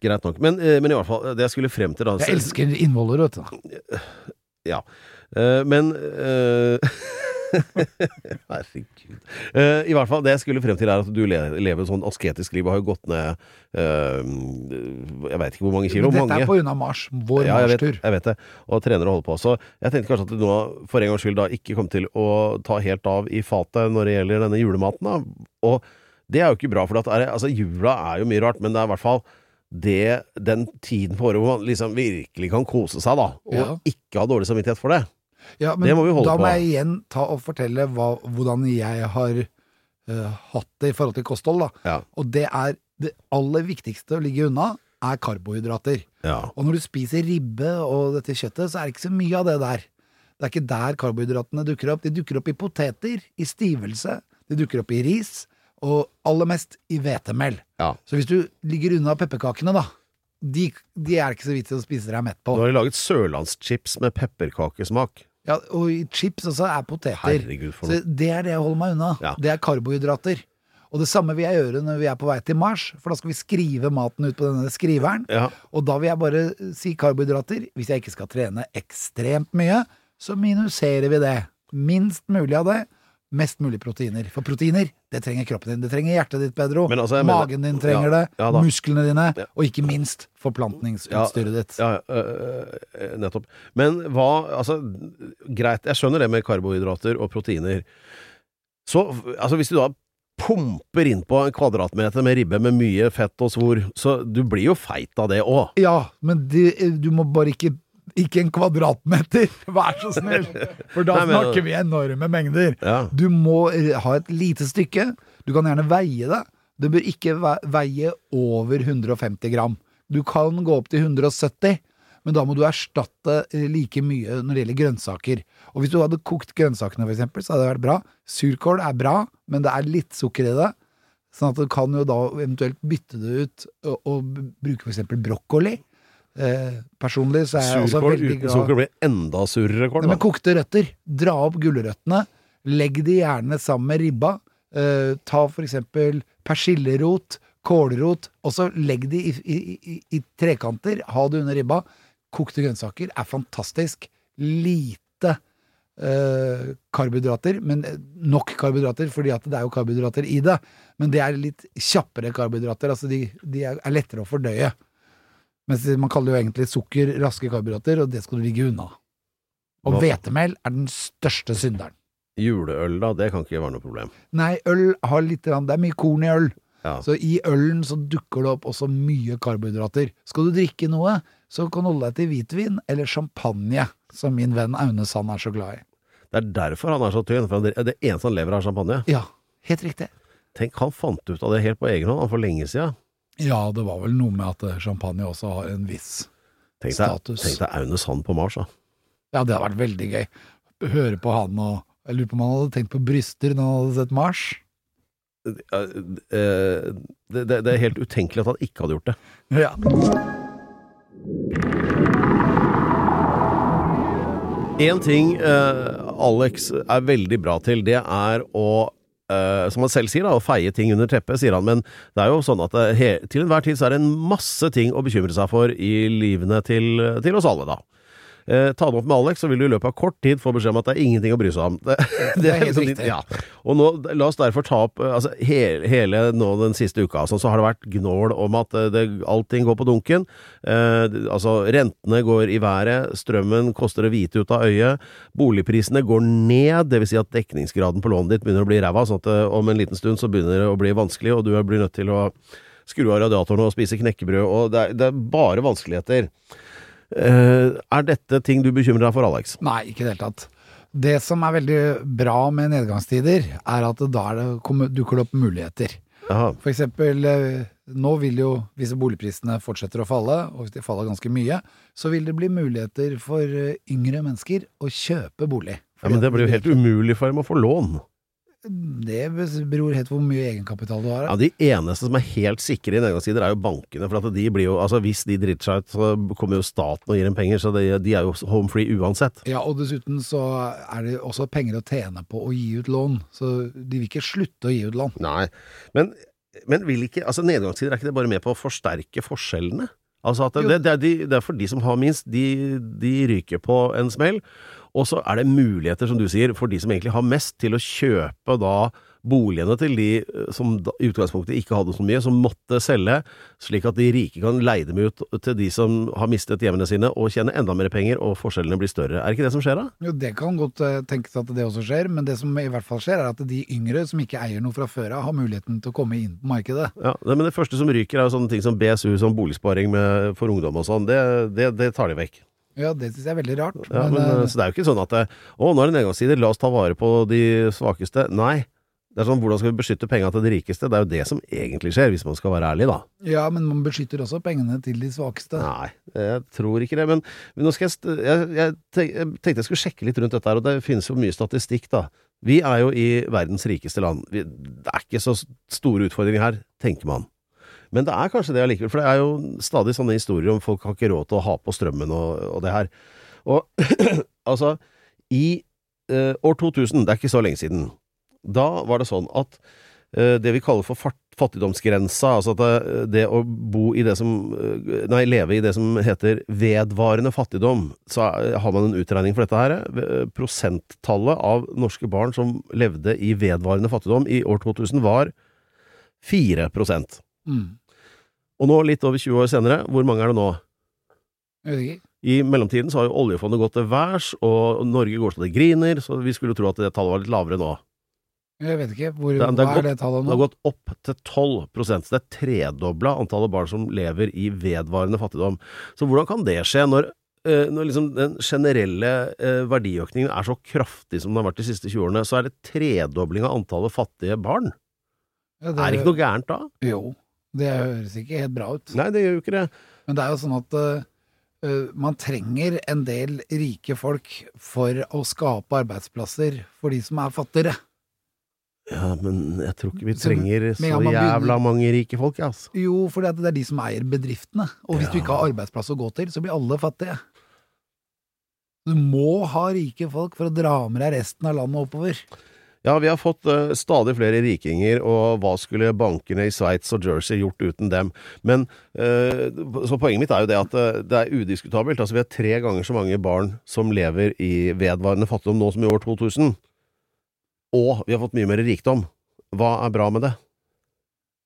[SPEAKER 5] Greit nok. Men, eh, men i hvert fall, det jeg skulle frem til da
[SPEAKER 6] Jeg elsker innvoller, vet du.
[SPEAKER 5] Ja. Eh, men uh, Herregud. Uh, I hvert fall, det jeg skulle frem til, er at du le lever et sånn asketisk liv og har jo gått ned Jeg veit ikke hvor mange kilo.
[SPEAKER 6] Dette
[SPEAKER 5] mange.
[SPEAKER 6] er på unna Mars. Vår
[SPEAKER 5] Ja, jeg
[SPEAKER 6] marstur.
[SPEAKER 5] jeg vet det. Og trener og holder på. Så jeg tenkte kanskje at du nå for en gangs skyld da ikke kom til å ta helt av i fatet når det gjelder denne julematen. da. Og det er jo ikke bra, for at altså, jula er jo mye rart, men det er i hvert fall det, den tiden på året hvor man liksom virkelig kan kose seg, da. Og
[SPEAKER 6] Ja.
[SPEAKER 5] ikke ha dårlig samvittighet for det.
[SPEAKER 6] Ja, men
[SPEAKER 5] Det må vi holde
[SPEAKER 6] da må
[SPEAKER 5] på.
[SPEAKER 6] jeg igjen ta og fortelle hva, hvordan jeg har uh, hatt det i forhold til kosthold. Da.
[SPEAKER 5] Ja.
[SPEAKER 6] Og det er det aller viktigste å ligge unna, er karbohydrater.
[SPEAKER 5] Ja.
[SPEAKER 6] Og når du spiser ribbe og dette kjøttet, så er det ikke så mye av det der. Det er ikke der karbohydratene dukker opp. De dukker opp i poteter, i stivelse, de dukker opp i ris, og aller mest i hvetemel.
[SPEAKER 5] Ja.
[SPEAKER 6] Så hvis du ligger unna pepperkakene, da, de, de er ikke så vits i å spise deg mett på.
[SPEAKER 5] Nå har de laget sørlandschips med pepperkakesmak.
[SPEAKER 6] Ja, og i chips også er poteter.
[SPEAKER 5] Herregud, for
[SPEAKER 6] Så det er det jeg holder meg unna.
[SPEAKER 5] Ja.
[SPEAKER 6] Det er karbohydrater. Og det samme vil jeg gjøre når vi er på vei til Mars, for da skal vi skrive maten ut på denne skriveren.
[SPEAKER 5] Ja.
[SPEAKER 6] Og da vil jeg bare si karbohydrater. Hvis jeg ikke skal trene ekstremt mye, så minuserer vi det. Minst mulig av det. Mest mulig proteiner. For proteiner, det trenger kroppen din. Det trenger hjertet ditt, Pedro.
[SPEAKER 5] Altså, jeg mener-
[SPEAKER 6] Magen din trenger
[SPEAKER 5] Ja,
[SPEAKER 6] det.
[SPEAKER 5] ja
[SPEAKER 6] musklene dine.
[SPEAKER 5] Ja.
[SPEAKER 6] Og ikke minst forplantningsutstyret ditt.
[SPEAKER 5] Ja, øh, nettopp. Men hva Altså, greit, jeg skjønner det med karbohydrater og proteiner. Så altså, hvis du da pumper inn på en kvadratmeter med ribbe med mye fett og svor, så du blir jo feit av det òg.
[SPEAKER 6] Ja, men det, du må bare ikke ikke en kvadratmeter, vær så snill! For da
[SPEAKER 5] Nei, men-
[SPEAKER 6] snakker vi enorme mengder.
[SPEAKER 5] Ja.
[SPEAKER 6] Du må ha et lite stykke. Du kan gjerne veie det. Det bør ikke veie over 150 gram. Du kan gå opp til 170, men da må du erstatte eh, like mye når det gjelder grønnsaker. Og hvis du hadde kokt grønnsakene, for eksempel, så hadde det vært bra. Surkål er bra, men det er litt sukker i det. Sånn at du kan jo da eventuelt bytte det ut og, og bruke for eksempel brokkoli. Eh, personlig så er jeg også
[SPEAKER 5] Surkål
[SPEAKER 6] veldig
[SPEAKER 5] uten
[SPEAKER 6] glad
[SPEAKER 5] sukker blir enda surere kål.
[SPEAKER 6] Nei, men kokte røtter. Dra opp gulrøttene. Legg de gjerne sammen med ribba. Eh, ta for eksempel persillerot, kålrot, og så legg de i, i, i, i trekanter. Ha det under ribba. Kokte grønnsaker er fantastisk. Lite eh, karbohydrater, men nok karbohydrater, fordi det er jo karbohydrater i det. Men det er litt kjappere karbohydrater. Altså de, de er lettere å fordøye. Mens man kaller jo egentlig sukker raske karbohydrater, og det skal du ligge unna. Og hvetemel er den største synderen.
[SPEAKER 5] Juleøl, da, det kan ikke være noe problem.
[SPEAKER 6] Nei, øl har litt Det er mye korn i øl.
[SPEAKER 5] Ja.
[SPEAKER 6] Så i ølen så dukker det opp også mye karbohydrater. Skal du drikke noe, så kan du holde deg til hvitvin eller champagne, som min venn Aune Sand er så glad i.
[SPEAKER 5] Det er derfor han er så tynn. For det eneste han lever av, er champagne.
[SPEAKER 6] Ja, helt riktig.
[SPEAKER 5] Tenk, han fant ut av det helt på egen hånd for lenge siden.
[SPEAKER 6] Ja, det var vel noe med at eh, champagne også har en viss
[SPEAKER 5] Tenk deg,
[SPEAKER 6] Status.
[SPEAKER 5] tenk deg Aune Sand på Mars, da.
[SPEAKER 6] Ja, det hadde vært veldig gøy. Høre på han og Jeg lurer på om han hadde tenkt på bryster når han hadde sett Mars.
[SPEAKER 5] Eh, eh, Det, det, det er helt utenkelig at han ikke hadde gjort det.
[SPEAKER 6] Ja.
[SPEAKER 5] Én ting eh, Alex er veldig bra til, det er å eh, som han selv sier, da, å feie ting under teppet, sier han. Men det er jo sånn at he, til enhver tid så er det en masse ting å bekymre seg for i livene til, til oss alle, da. Eh, ta det opp med Alex, så vil du i løpet av kort tid få beskjed om at det er ingenting å bry seg om. Det,
[SPEAKER 6] Det er helt
[SPEAKER 5] liksom
[SPEAKER 6] riktig.
[SPEAKER 5] Ja. Og nå, la oss derfor ta opp eh, altså, hele, hele nå den siste uka altså, så har det vært gnål om at eh, det, allting går på dunken. Eh, altså, rentene går i været, strømmen koster det hvite ut av øyet, boligprisene går ned, dvs. Si at dekningsgraden på lånet ditt begynner å bli ræva, sånn at eh, om en liten stund så begynner det å bli vanskelig, og du blir nødt til å skru av radiatoren og spise knekkebrød, og det er, det er bare vanskeligheter. Eh, er dette ting du bekymrer deg for, Alex?
[SPEAKER 6] Nei, ikke i det hele tatt. Det som er veldig bra med nedgangstider, er at da er dukker det opp muligheter.
[SPEAKER 5] Aha.
[SPEAKER 6] For eksempel, eh, nå vil jo, hvis boligprisene fortsetter å falle, og hvis de faller ganske mye, så vil det bli muligheter for eh, yngre mennesker å kjøpe bolig.
[SPEAKER 5] Ja, men det blir jo helt umulig for dem å få lån.
[SPEAKER 6] Det beror helt på hvor mye egenkapital du har.
[SPEAKER 5] Ja, De eneste som er helt sikre i nedgangstider, er jo bankene. For at de blir jo, altså Hvis de driter seg ut, så kommer jo staten og gir dem penger. Så de, de er jo home free uansett.
[SPEAKER 6] Ja, og dessuten så er det også penger å tjene på å gi ut lån, så de vil ikke slutte å gi ut lån.
[SPEAKER 5] Nei, men, men vil ikke altså Nedgangstider, er ikke det bare med på å forsterke forskjellene? Altså at det, det, det, er de, det er for de som har minst, de, de ryker på en smell. Og så er det muligheter, som du sier, for de som egentlig har mest, til å kjøpe da boligene til de eh, som i utgangspunktet ikke hadde så mye, som måtte selge, slik at de rike kan leie dem ut til de som har mistet hjemmene sine, og tjene enda mer penger, og forskjellene blir større. Er det ikke det som skjer da?
[SPEAKER 6] Jo, det kan godt eh, tenkes at det også skjer, men det som i hvert fall skjer, er at de yngre som ikke eier noe fra før av, har muligheten til å komme inn på markedet.
[SPEAKER 5] Ja, Men det første som ryker, er jo sånne ting som BSU, som boligsparing med, for ungdom og sånn. Det, det, det tar de vekk.
[SPEAKER 6] Ja, det syns jeg er veldig rart.
[SPEAKER 5] Ja, men,
[SPEAKER 6] men,
[SPEAKER 5] så det er jo ikke sånn at Å, nå er det nedgangstider, la oss ta vare på de svakeste. Nei. Det er sånn, Hvordan skal vi beskytte penga til de rikeste? Det er jo det som egentlig skjer, hvis man skal være ærlig, da.
[SPEAKER 6] ja, men man beskytter også pengene til de svakeste.
[SPEAKER 5] Nei, jeg tror ikke det. Men, men nå skal jeg, jeg, jeg tenkte jeg skulle sjekke litt rundt dette her, og det finnes jo mye statistikk, da. Vi er jo i verdens rikeste land. Vi, det er ikke så store utfordringer her, tenker man. Men det er kanskje det allikevel, for det er jo stadig sånne historier om folk har ikke råd til å ha på strømmen og, og det her. Og altså, i eh, år 2000, det er ikke så lenge siden, da var det sånn at eh, det vi kaller for fattigdomsgrensa, altså at det, det å bo i det som eh, Nei, leve i det som heter vedvarende fattigdom, så er- har man en utregning for dette her. Eh, Prosenttallet av norske barn som levde i vedvarende fattigdom i år 2000 var 4
[SPEAKER 6] Mm.
[SPEAKER 5] Og nå, litt over 20 år senere, hvor mange er det nå?
[SPEAKER 6] Jeg vet ikke.
[SPEAKER 5] I mellomtiden så har jo oljefondet gått til værs, og Norge går så det griner, så vi skulle tro at det tallet var litt lavere nå.
[SPEAKER 6] Jeg vet ikke. Hvor,
[SPEAKER 5] Det- det
[SPEAKER 6] hva er det tallet nå?
[SPEAKER 5] Det har gått opp til 12 så det er tredobla antallet barn som lever i vedvarende fattigdom. Så hvordan kan det skje når, eh, når liksom den generelle eh, verdiøkningen er så kraftig som den har vært de siste 20 årene, så er det tredobling av antallet fattige barn?
[SPEAKER 6] Ja,
[SPEAKER 5] Er det ikke noe gærent da?
[SPEAKER 6] Jo, det høres ikke helt bra ut.
[SPEAKER 5] Nei, det gjør jo ikke det.
[SPEAKER 6] Men det er jo sånn at eh, man trenger en del rike folk for å skape arbeidsplasser for de som er fattigere.
[SPEAKER 5] Ja, men jeg tror ikke vi trenger så
[SPEAKER 6] ja, begynner-
[SPEAKER 5] jævla mange rike folk, altså.
[SPEAKER 6] Jo, for det er de som eier bedriftene. Og hvis du ikke har arbeidsplass å gå til, så blir alle fattige. Du må ha rike folk for å dra med deg resten av landet oppover.
[SPEAKER 5] Ja, vi har fått uh, stadig flere rikinger, og hva skulle bankene i Sveits og Jersey gjort uten dem? Men uh, Så poenget mitt er jo det at uh, det er udiskutabelt. Altså, vi har tre ganger så mange barn som lever i vedvarende fattigdom nå som i år 2000. Og vi har fått mye mer rikdom. Hva er bra med det?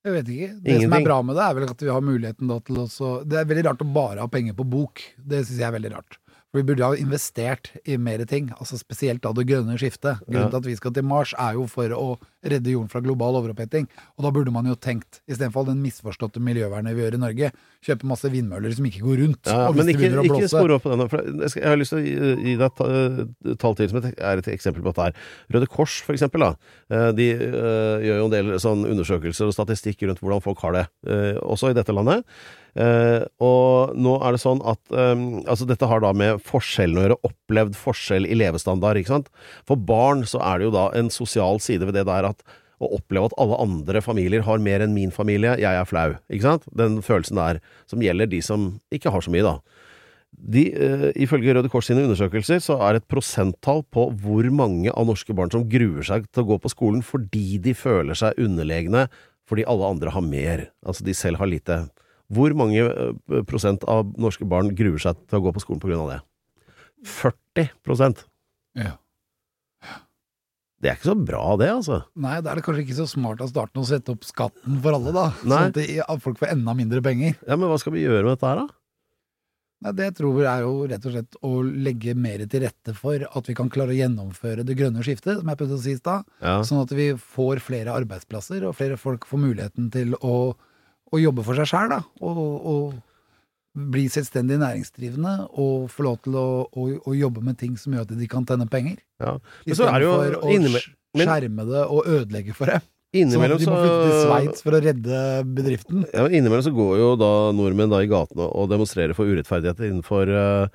[SPEAKER 6] Jeg vet ikke. Det som er bra med det, er vel at vi har muligheten da til å Det er veldig rart å bare ha penger på bok. Det syns jeg er veldig rart. For vi burde ha investert i mer ting, altså spesielt da det grønne skiftet. Grunnen til at vi skal til Mars er jo for å redde jorden fra global overoppheting. Og da burde man jo tenkt, istedenfor den misforståtte miljøvernet vi gjør i Norge, kjøpe masse vindmøller som ikke går rundt.
[SPEAKER 5] Ja, men ikke, ikke spor opp på den. Jeg, har lyst til å gi, deg et ta- tall til som er et eksempel på dette her. Røde Kors, for eksempel. Da. Eh, De eh, gjør jo en del sånn undersøkelser og statistikk rundt hvordan folk har det, eh, også i dette landet. Eh, og nå er det sånn at um, Altså, dette har da med forskjellen å gjøre, opplevd forskjell i levestandard, ikke sant. For barn så er det jo da en sosial side ved det der at å oppleve at alle andre familier har mer enn min familie, jeg er flau. Ikke sant? Den følelsen der, som gjelder de som ikke har så mye, da. De, uh, ifølge Røde Kors sine undersøkelser så er det et prosenttall på hvor mange av norske barn som gruer seg til å gå på skolen fordi de føler seg underlegne fordi alle andre har mer, altså de selv har lite. Hvor mange eh, prosent av norske barn gruer seg til å gå på skolen av det? 40 prosent.
[SPEAKER 6] Ja.
[SPEAKER 5] Det er ikke så bra, det, altså.
[SPEAKER 6] Nei, da er det kanskje ikke så smart av starten å sette opp skatten for alle, da.
[SPEAKER 5] Nei.
[SPEAKER 6] Sånn at folk får enda mindre penger.
[SPEAKER 5] Ja, Men hva skal vi gjøre med dette her, da?
[SPEAKER 6] Nei, Det jeg tror er jo rett og slett å legge mer til rette for at vi kan klare å gjennomføre det grønne skiftet, som jeg prøvde å si i stad.
[SPEAKER 5] Ja.
[SPEAKER 6] Sånn at vi får flere arbeidsplasser, og flere folk får muligheten til å, å jobbe for seg sjæl, da. Og, og bli selvstendig næringsdrivende, og få lov til å, å, å jobbe med ting som gjør at de kan tjene penger.
[SPEAKER 5] ja. Er
[SPEAKER 6] Istedenfor å
[SPEAKER 5] innime- men-
[SPEAKER 6] skjerme det og ødelegge for det.
[SPEAKER 5] Innimellom så de
[SPEAKER 6] må flytte til Sveits for å redde bedriften.
[SPEAKER 5] Ja, Innimellom så går jo da nordmenn da i gatene og demonstrerer for urettferdigheter innenfor eh,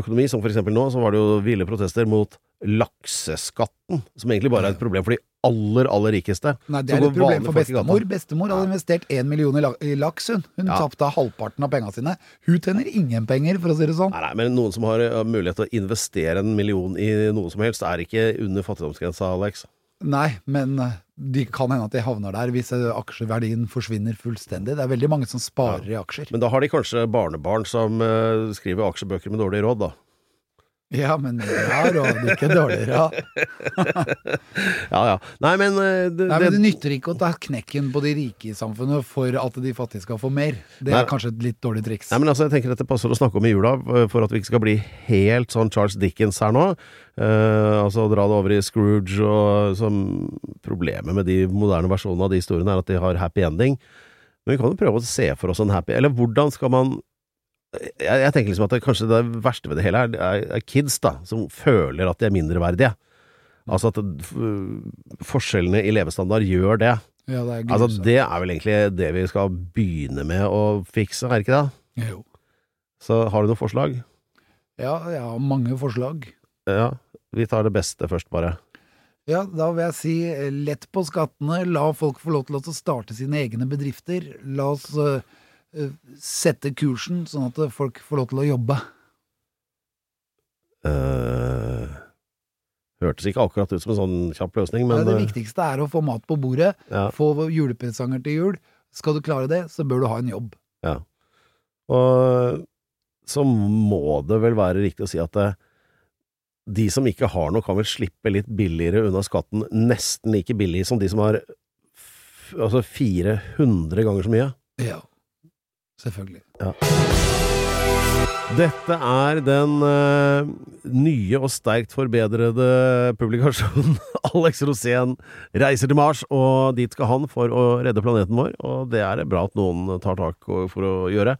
[SPEAKER 5] økonomi, som for eksempel nå, så var det jo ville protester mot lakseskatten, som egentlig bare er et problem for de aller, aller rikeste.
[SPEAKER 6] Nei, det er et problem for bestemor. Bestemor hadde investert én million i la- laks, hun. Hun
[SPEAKER 5] Ja.
[SPEAKER 6] tapte halvparten av pengene sine. Hun tjener ingen penger, for å si det sånn.
[SPEAKER 5] Nei, nei, men noen som har eh, mulighet til å investere en million i noe som helst, er ikke under fattigdomsgrensa, Alex.
[SPEAKER 6] Nei, men det de kan hende at de havner der hvis eh, aksjeverdien forsvinner fullstendig. Det er veldig mange som sparer i aksjer.
[SPEAKER 5] Men da har de kanskje barnebarn som eh, skriver aksjebøker med dårlig råd, da.
[SPEAKER 6] Ja, men ja, råd ikke dårligere. Ja.
[SPEAKER 5] Ja ja. Nei, men, eh, det,
[SPEAKER 6] Nei, men det
[SPEAKER 5] det,
[SPEAKER 6] nytter ikke å ta knekken på de rike i samfunnet for at de fattige skal få mer. Det
[SPEAKER 5] Nei.
[SPEAKER 6] er kanskje et litt dårlig triks.
[SPEAKER 5] Nei, men altså, jeg tenker at det passer å snakke om i jula, eh, for at vi ikke skal bli helt sånn Charles Dickens her nå. Uh, altså dra det over i Scrooge og som Problemet med de moderne versjonene av de historiene er at de har happy ending. Men vi kan jo prøve å se for oss en happy Eller hvordan skal man jeg, jeg tenker liksom at det, kanskje det verste ved det hele er, er, er kids, da, som føler at de er mindreverdige. Altså at forskjellene i levestandard gjør det.
[SPEAKER 6] Ja, det er
[SPEAKER 5] Altså. Det er vel egentlig det vi skal begynne med å fikse, er det ikke det?
[SPEAKER 6] Jo.
[SPEAKER 5] Så har du noen forslag?
[SPEAKER 6] Ja, jeg har mange forslag.
[SPEAKER 5] Ja, vi tar det beste først, bare.
[SPEAKER 6] Ja, da vil jeg si eh, lett på skattene, la folk få lov til å starte sine egne bedrifter. La oss eh, sette kursen sånn at folk får lov til å jobbe.
[SPEAKER 5] Uh, hørtes ikke akkurat ut som en sånn kjapp løsning, men
[SPEAKER 6] det
[SPEAKER 5] eh,
[SPEAKER 6] viktigste er å få mat på bordet,
[SPEAKER 5] Ja.
[SPEAKER 6] få julepresanger til jul. Skal du klare det, så bør du ha en jobb.
[SPEAKER 5] Ja. Og så må det vel være riktig å si at det, de som ikke har noe, kan vel slippe litt billigere unna skatten, nesten like billig som de som har altså 400 ganger så mye.
[SPEAKER 6] Ja, selvfølgelig.
[SPEAKER 5] Dette er den uh, nye og sterkt forbedrede publikasjonen Alex Rosén reiser til Mars, og dit skal han for å redde planeten vår, og det er det bra at noen tar tak for å gjøre.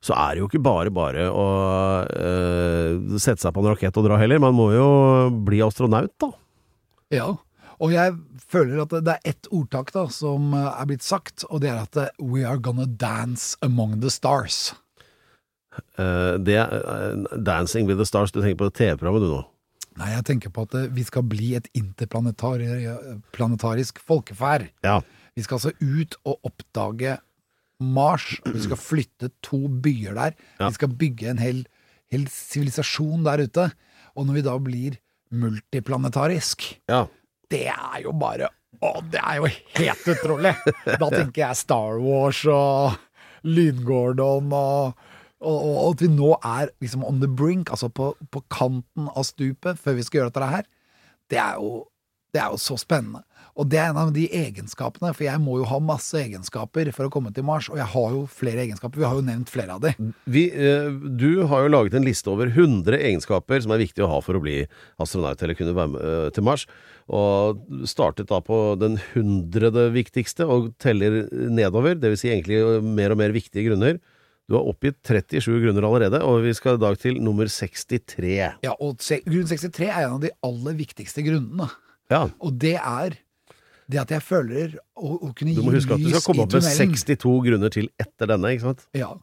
[SPEAKER 5] Så er det jo ikke bare bare å uh, sette seg på en rakett og dra heller, man må jo bli astronaut, da.
[SPEAKER 6] Ja, og jeg føler at det er ett ordtak da som eh, er blitt sagt, og det er at eh, We are gonna dance among the stars.
[SPEAKER 5] Uh, det er eh, Dancing with the Stars, du tenker på TV-programmet du nå?
[SPEAKER 6] Nei, jeg tenker på at vi skal bli et interplanetarisk folkeferd.
[SPEAKER 5] Ja.
[SPEAKER 6] Vi skal altså ut og oppdage Mars. Vi skal flytte to byer der.
[SPEAKER 5] Ja.
[SPEAKER 6] Vi skal bygge en hel hel sivilisasjon der ute. Og når vi da blir multiplanetarisk,
[SPEAKER 5] ja.
[SPEAKER 6] Det er jo bare Å, det er jo helt utrolig! Da tenker jeg Star Wars og Lyngordon og og, og og at vi nå er liksom on the brink, altså på, på kanten av stupet, før vi skal gjøre dette her, det er jo, det er jo så spennende. Og det er en av de egenskapene, for jeg må jo ha masse egenskaper for å komme til Mars, og jeg har jo flere egenskaper. Vi har jo nevnt flere av de.
[SPEAKER 5] Vi, eh, du har jo laget en liste over 100 egenskaper som er viktig å ha for å bli astronaut eller kunne være med eh, til Mars, og startet da på den hundrede viktigste og teller nedover, det vil si egentlig mer og mer viktige grunner. Du har oppgitt 37 grunner allerede, og vi skal i dag til nummer 63.
[SPEAKER 6] Ja, og grunn 63 er en av de aller viktigste grunnene.
[SPEAKER 5] Ja,
[SPEAKER 6] Og det er det at jeg føler å, å kunne
[SPEAKER 5] du må huske at du skal komme opp med 62 grunner til etter denne, ikke sant?
[SPEAKER 6] Ja,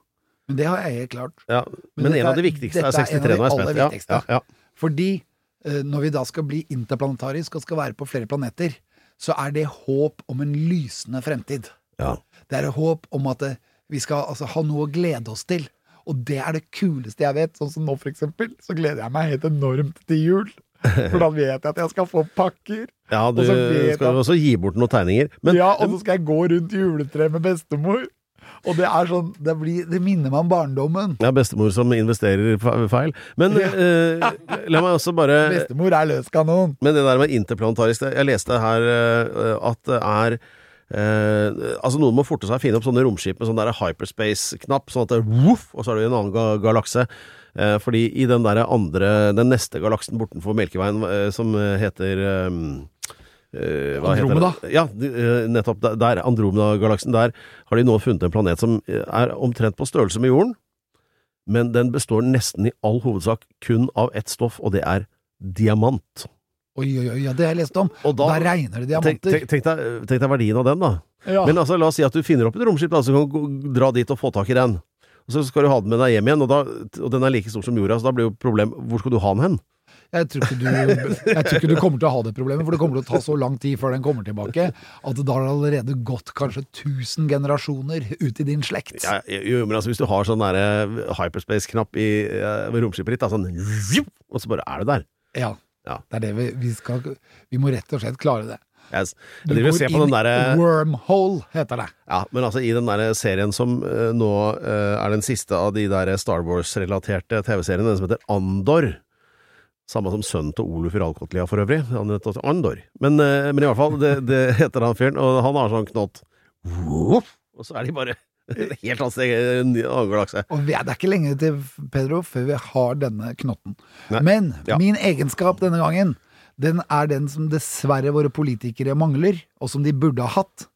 [SPEAKER 6] men det har jeg helt klart.
[SPEAKER 5] Ja, men,
[SPEAKER 6] dette
[SPEAKER 5] en av de viktigste er
[SPEAKER 6] dette er en
[SPEAKER 5] 63
[SPEAKER 6] av de
[SPEAKER 5] nå, er jeg spent. Ja, ja.
[SPEAKER 6] Fordi eh, når vi da skal bli interplanetarisk og skal være på flere planeter, så er det håp om en lysende fremtid.
[SPEAKER 5] ja.
[SPEAKER 6] Det er håp om at eh, vi skal altså, ha noe å glede oss til. Og det er det kuleste jeg vet. Sånn som nå, for eksempel, så gleder jeg meg helt enormt til jul. For da vet jeg at jeg skal få pakker.
[SPEAKER 5] Ja, du
[SPEAKER 6] Og
[SPEAKER 5] skal
[SPEAKER 6] jeg-
[SPEAKER 5] også gi bort noen tegninger. Men
[SPEAKER 6] ja, og så skal jeg gå rundt juletreet med bestemor. Og det er sånn Det, blir, det minner meg om barndommen.
[SPEAKER 5] Ja, bestemor som investerer feil. Men eh, la meg også bare
[SPEAKER 6] Bestemor er løs kanon.
[SPEAKER 5] Men det der med interplanetarisk Jeg leste her eh, at det er eh, altså Noen må forte seg å finne opp sånne romskip med sånn der hyperspace-knapp, sånn at det er woof, og så er du i en annen ga galakse. Eh, fordi i den der andre Den neste galaksen bortenfor Melkeveien, eh, som heter eh, eh, hva
[SPEAKER 6] Andromeda.
[SPEAKER 5] Ja, nettopp der, der Andromeda-galaksen. Der har de nå funnet en planet som er omtrent på størrelse med jorden, men den består nesten i all hovedsak kun av ett stoff, og det er diamant.
[SPEAKER 6] Oi, oi, oi, ja, det har jeg lest om.
[SPEAKER 5] Og
[SPEAKER 6] Da,
[SPEAKER 5] da-
[SPEAKER 6] regner det diamanter.
[SPEAKER 5] tenk, tenk, deg, tenk deg verdien av den, da.
[SPEAKER 6] ja.
[SPEAKER 5] Men altså, la oss si at du finner opp et romskip da, så kan du dra dit og få tak i den. Og Så skal du ha den med deg hjem igjen, og, da, og den er like stor som jorda, så da blir jo problem Hvor skal du ha den hen?
[SPEAKER 6] Jeg tror, du, jeg tror ikke du kommer til å ha det problemet, for det kommer til å ta så lang tid før den kommer tilbake, at da har det allerede gått kanskje 1000 generasjoner ut i din slekt.
[SPEAKER 5] Ja, jo, men altså, hvis du har sånn der hyperspace-knapp i eh, ved romskipet ditt, da, sånn Og så bare er du der.
[SPEAKER 6] Ja.
[SPEAKER 5] Ja.
[SPEAKER 6] Det er det vi, vi skal Vi må rett og slett klare det. Du
[SPEAKER 5] Jeg driver og ser på den derre
[SPEAKER 6] Wormhole, heter det.
[SPEAKER 5] Ja, men altså i den der serien som uh, nå uh, er den siste av de der Star Wars-relaterte TV-seriene, den som heter Andor. Samme som sønnen til Oluf Ralkotlia for øvrig. Han heter Andor. Men, uh, men i hvert fall, det, det heter han fyren, og han har sånn knott. Og så er de bare helt annet sted, annen galakse.
[SPEAKER 6] Og vi det er ikke lenge til Pedro før vi har denne knotten.
[SPEAKER 5] Nei.
[SPEAKER 6] Men
[SPEAKER 5] Ja.
[SPEAKER 6] min egenskap denne gangen, den er den som dessverre våre politikere mangler, og som de burde ha hatt.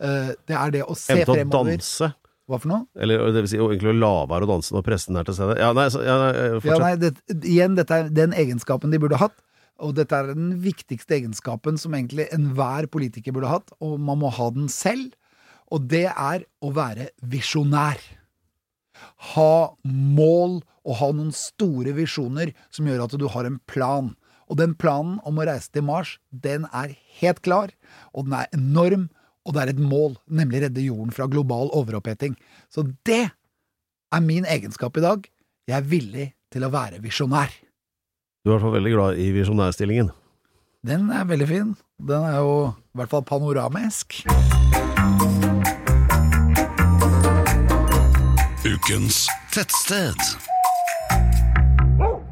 [SPEAKER 6] Eh, Det er det å se
[SPEAKER 5] Evne til å
[SPEAKER 6] fremover.
[SPEAKER 5] danse.
[SPEAKER 6] Hva for noe?
[SPEAKER 5] Eller det vil si egentlig å la være å danse når presten er til stede. Ja, nei, så, ja, eh,
[SPEAKER 6] Ja, nei, det, igjen, dette er den egenskapen de burde hatt. Og dette er den viktigste egenskapen som egentlig enhver politiker burde hatt, og man må ha den selv. Og det er å være visjonær. Ha mål og ha noen store visjoner som gjør at du har en plan. Og den planen om å reise til Mars, den er helt klar, og den er enorm, og det er et mål, nemlig redde jorden fra global overoppheting. Så det er min egenskap i dag. Jeg er villig til å være visjonær.
[SPEAKER 5] Du er i hvert fall veldig glad i visjonærstillingen.
[SPEAKER 6] Den er veldig fin. Den er jo i hvert fall panoramisk.
[SPEAKER 8] Ukens tettsted.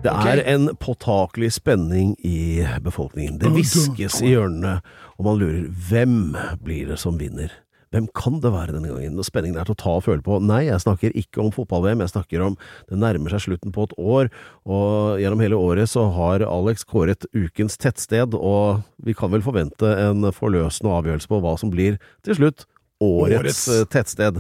[SPEAKER 5] Det er en påtakelig spenning i befolkningen. Det hviskes i hjørnene, og man lurer hvem blir det som vinner? Hvem kan det være denne gangen? Og spenningen er til å ta og føle på. Nei, jeg snakker ikke om fotball-VM, jeg snakker om det nærmer seg slutten på et år, og gjennom hele året så har Alex kåret ukens tettsted, og vi kan vel forvente en forløsende avgjørelse på hva som blir til slutt årets,
[SPEAKER 6] Årets.
[SPEAKER 5] eh, tettsted.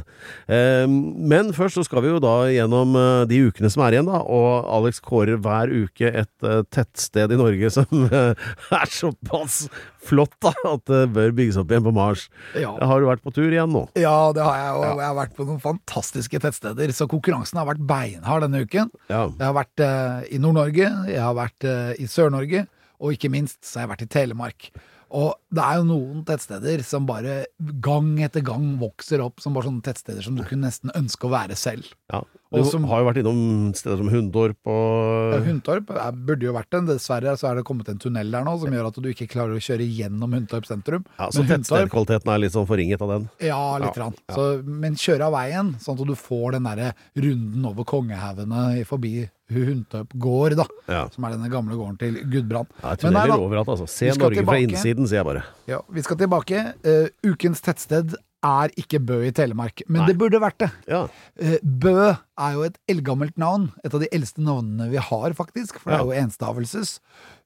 [SPEAKER 5] Eh, Men først så skal vi jo da gjennom eh, de ukene som er igjen, da, og Alex kårer hver uke et eh, tettsted i Norge som er såpass flott da, at det bør bygges opp igjen på Mars.
[SPEAKER 6] Ja.
[SPEAKER 5] Har du vært på tur igjen nå?
[SPEAKER 6] Ja, det har jeg, og jeg har vært på noen fantastiske tettsteder. Så konkurransen har vært beinhard denne uken.
[SPEAKER 5] Ja.
[SPEAKER 6] Jeg har vært i Nord-Norge, jeg har vært i Sør-Norge, og ikke minst så har jeg vært i Telemark. Og det er jo noen tettsteder som bare gang etter gang vokser opp som bare sånne tettsteder som du kunne nesten ønske å være selv.
[SPEAKER 5] ja. Du
[SPEAKER 6] Og som-
[SPEAKER 5] har jo vært innom steder som Hundorp og
[SPEAKER 6] Hundtorp Hundorp burde jo vært den, dessverre så er det kommet en tunnel der nå som gjør at du ikke klarer å kjøre gjennom Hundtorp sentrum.
[SPEAKER 5] ja, Så tettstedkvaliteten er litt sånn forringet av den?
[SPEAKER 6] Ja, litt.
[SPEAKER 5] Ja.
[SPEAKER 6] Så, men kjøre av veien, sånn at du får den derre runden over Kongehaugene forbi Hundtorp gård, da.
[SPEAKER 5] Ja.
[SPEAKER 6] Som er denne gamle gården til Gudbrand.
[SPEAKER 5] Ja, tunneler overalt, altså. Se Norge
[SPEAKER 6] tilbake.
[SPEAKER 5] Fra innsiden, sier jeg bare.
[SPEAKER 6] Ja, vi skal tilbake. Uh, ukens tettsted er ikke Bø i Telemark, men
[SPEAKER 5] Nei.
[SPEAKER 6] det burde vært det.
[SPEAKER 5] Ja.
[SPEAKER 6] Eh, Bø er jo et eldgammelt navn. Et av de eldste navnene vi har, faktisk. For det er jo enstavelses.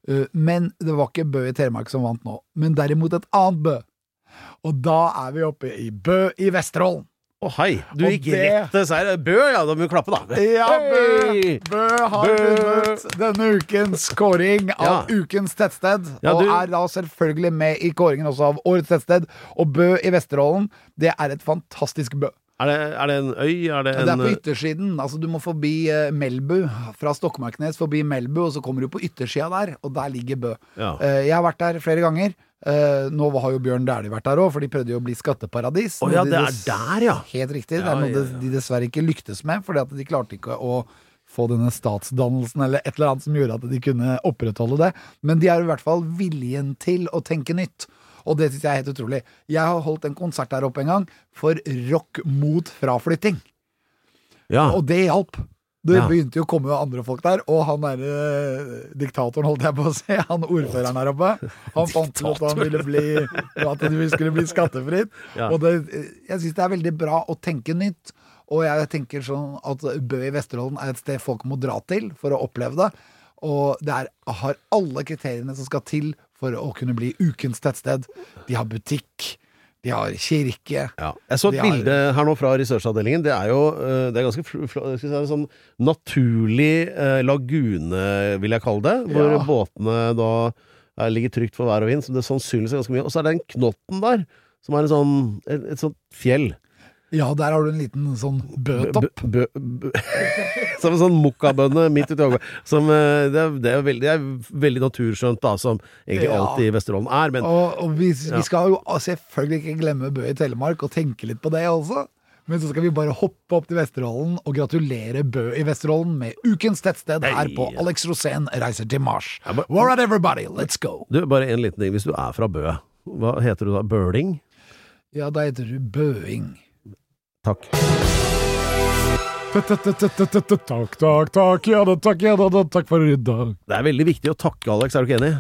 [SPEAKER 6] Eh, men det var ikke Bø i Telemark som vant nå, men derimot et annet Bø. Og da er vi oppe i Bø i Vesterålen.
[SPEAKER 5] Å hei, du
[SPEAKER 6] Og
[SPEAKER 5] gikk
[SPEAKER 6] det-
[SPEAKER 5] rett til seier. Bø, ja, da må vi klappe, da.
[SPEAKER 6] Ja, Bø! Bø har
[SPEAKER 5] Bø!
[SPEAKER 6] vunnet denne ukens kåring av
[SPEAKER 5] Ja.
[SPEAKER 6] ukens tettsted.
[SPEAKER 5] Ja,
[SPEAKER 6] Og er da selvfølgelig med i kåringen også av årets tettsted. Og Bø i Vesterålen, det er et fantastisk Bø.
[SPEAKER 5] Er det, er det en øy? Er det
[SPEAKER 6] Det er på yttersiden. Altså, du må forbi eh, Melbu. Fra Stokmarknes forbi Melbu, og så kommer du på yttersida der, og der ligger Bø.
[SPEAKER 5] Ja.
[SPEAKER 6] Eh, jeg har vært der flere ganger. Eh, nå har jo Bjørn Dæhlie vært der òg, for de prøvde jo å bli skatteparadis.
[SPEAKER 5] Oh, ja,
[SPEAKER 6] de
[SPEAKER 5] det er der, ja.
[SPEAKER 6] Helt riktig. det er noe
[SPEAKER 5] ja,
[SPEAKER 6] de- de dessverre ikke lyktes med, fordi at de klarte ikke å få denne statsdannelsen eller et eller annet som gjorde at de kunne opprettholde det. Men de har i hvert fall viljen til å tenke nytt. Og det syns jeg er helt utrolig. Jeg har holdt en konsert der oppe en gang for rock mot fraflytting.
[SPEAKER 5] ja.
[SPEAKER 6] Og det hjalp. Det
[SPEAKER 5] Ja.
[SPEAKER 6] begynte jo å komme andre folk der, og han derre diktatoren, holdt jeg på å si, han ordføreren her oppe, han fant ut at han ville bli At det skulle bli skattefritt.
[SPEAKER 5] Ja.
[SPEAKER 6] Og det, jeg syns det er veldig bra å tenke nytt. Og jeg tenker sånn at Bø i Vesterålen er et sted folk må dra til for å oppleve det. Og det er, har alle kriteriene som skal til for å kunne bli ukens tettsted. De har butikk, de har kirke.
[SPEAKER 5] Ja. Jeg så et
[SPEAKER 6] bilde har-
[SPEAKER 5] her nå fra researchavdelingen. Det er jo eh, det er ganske skal si, sånn naturlig eh, lagune, vil jeg kalle det. Hvor
[SPEAKER 6] Ja.
[SPEAKER 5] båtene da eh, ligger trygt for vær og vind, som det sannsynligvis er ganske mye. Og så er det den knotten der, som er en sånn, et, et sånt fjell.
[SPEAKER 6] Ja, der har du en liten sånn bøtopp.
[SPEAKER 5] Bø, bø, bø. Som en sånn mokkabønne midt ute i. Eh, det, det, er veldig, veldig naturskjønt, da, som egentlig
[SPEAKER 6] Ja.
[SPEAKER 5] alt i Vesterålen er. Men
[SPEAKER 6] Og, og vi,
[SPEAKER 5] Ja.
[SPEAKER 6] vi skal jo selvfølgelig ikke glemme Bø i Telemark og tenke litt på det også. Men så skal vi bare hoppe opp til Vesterålen og gratulere Bø i Vesterålen med ukens tettsted her på Alex Rosén reiser til Mars.
[SPEAKER 5] Ja, men-
[SPEAKER 6] Where are everybody? Let's go!
[SPEAKER 5] du, bare en liten ting. Hvis du er fra Bø, hva heter du da? Bøling?
[SPEAKER 6] Ja, da heter du Bøing.
[SPEAKER 5] Takk.
[SPEAKER 6] Takk, takk, takk, ja da, takk, ja da, takk for i dag.
[SPEAKER 5] Det er veldig viktig å takke, Alex. Er du ikke enig?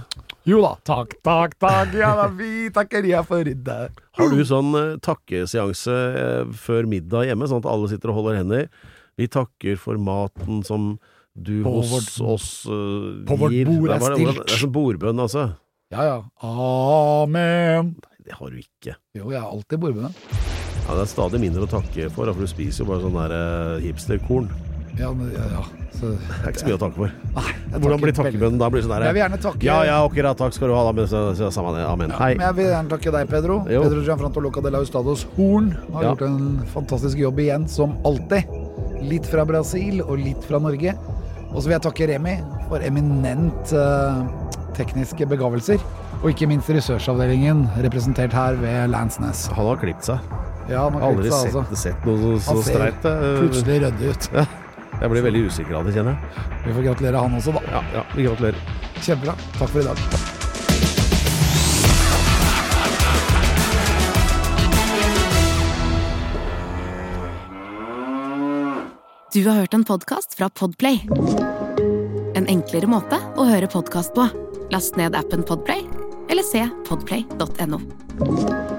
[SPEAKER 6] Jo da, takk, takk, takk, ja da, vi takker ja for i dag.
[SPEAKER 5] Har du sånn eh, takkeseanse eh, før middag hjemme, sånn at alle sitter og holder hender? Vi takker for maten som du
[SPEAKER 6] På
[SPEAKER 5] hos
[SPEAKER 6] vårt-
[SPEAKER 5] oss uh,
[SPEAKER 6] på vårt bord er stilt.
[SPEAKER 5] Det er sånn bordbønn, altså.
[SPEAKER 6] Ja ja, amen.
[SPEAKER 5] Nei, Det har du ikke.
[SPEAKER 6] Jo, jeg har alltid bordbønn.
[SPEAKER 5] Ja, det er stadig mindre å takke for, for du spiser jo bare sånn der eh, hipsterkorn.
[SPEAKER 6] Ja, ja, ja. Så,
[SPEAKER 5] Det er ikke så mye å takke for.
[SPEAKER 6] nei,
[SPEAKER 5] Hvordan blir takkebønnen da? Blir sånn der,
[SPEAKER 6] Jeg vil gjerne takke
[SPEAKER 5] Ja, ja, ok, da, takk skal du ha, da. Men så, så, sammen, amen. Ja, Hei.
[SPEAKER 6] Men jeg vil gjerne takke deg, Pedro.
[SPEAKER 5] Jo.
[SPEAKER 6] Pedro Gianfranto Luca de la Ustados Horn har
[SPEAKER 5] Ja.
[SPEAKER 6] gjort en fantastisk jobb igjen, som alltid. Litt fra Brasil og litt fra Norge. Og så vil jeg takke Remi for eminent uh, tekniske begavelser. Og ikke minst ressursavdelingen, representert her ved Lansnes.
[SPEAKER 5] Han har klippet seg.
[SPEAKER 6] Ja, han har
[SPEAKER 5] aldri
[SPEAKER 6] seg, altså.
[SPEAKER 5] Sett noe så, så streit. Eh,
[SPEAKER 6] plutselig ryddig ut. Ja.
[SPEAKER 5] Jeg blir veldig usikker av det, kjenner jeg.
[SPEAKER 6] Vi får gratulere han også, da.
[SPEAKER 5] Ja, ja, vi gratulerer.
[SPEAKER 6] Kjempebra. Takk for i dag.
[SPEAKER 4] Du har hørt en podkast fra Podplay. En enklere måte å høre podkast på. Last ned appen Podplay, eller se podplay.no.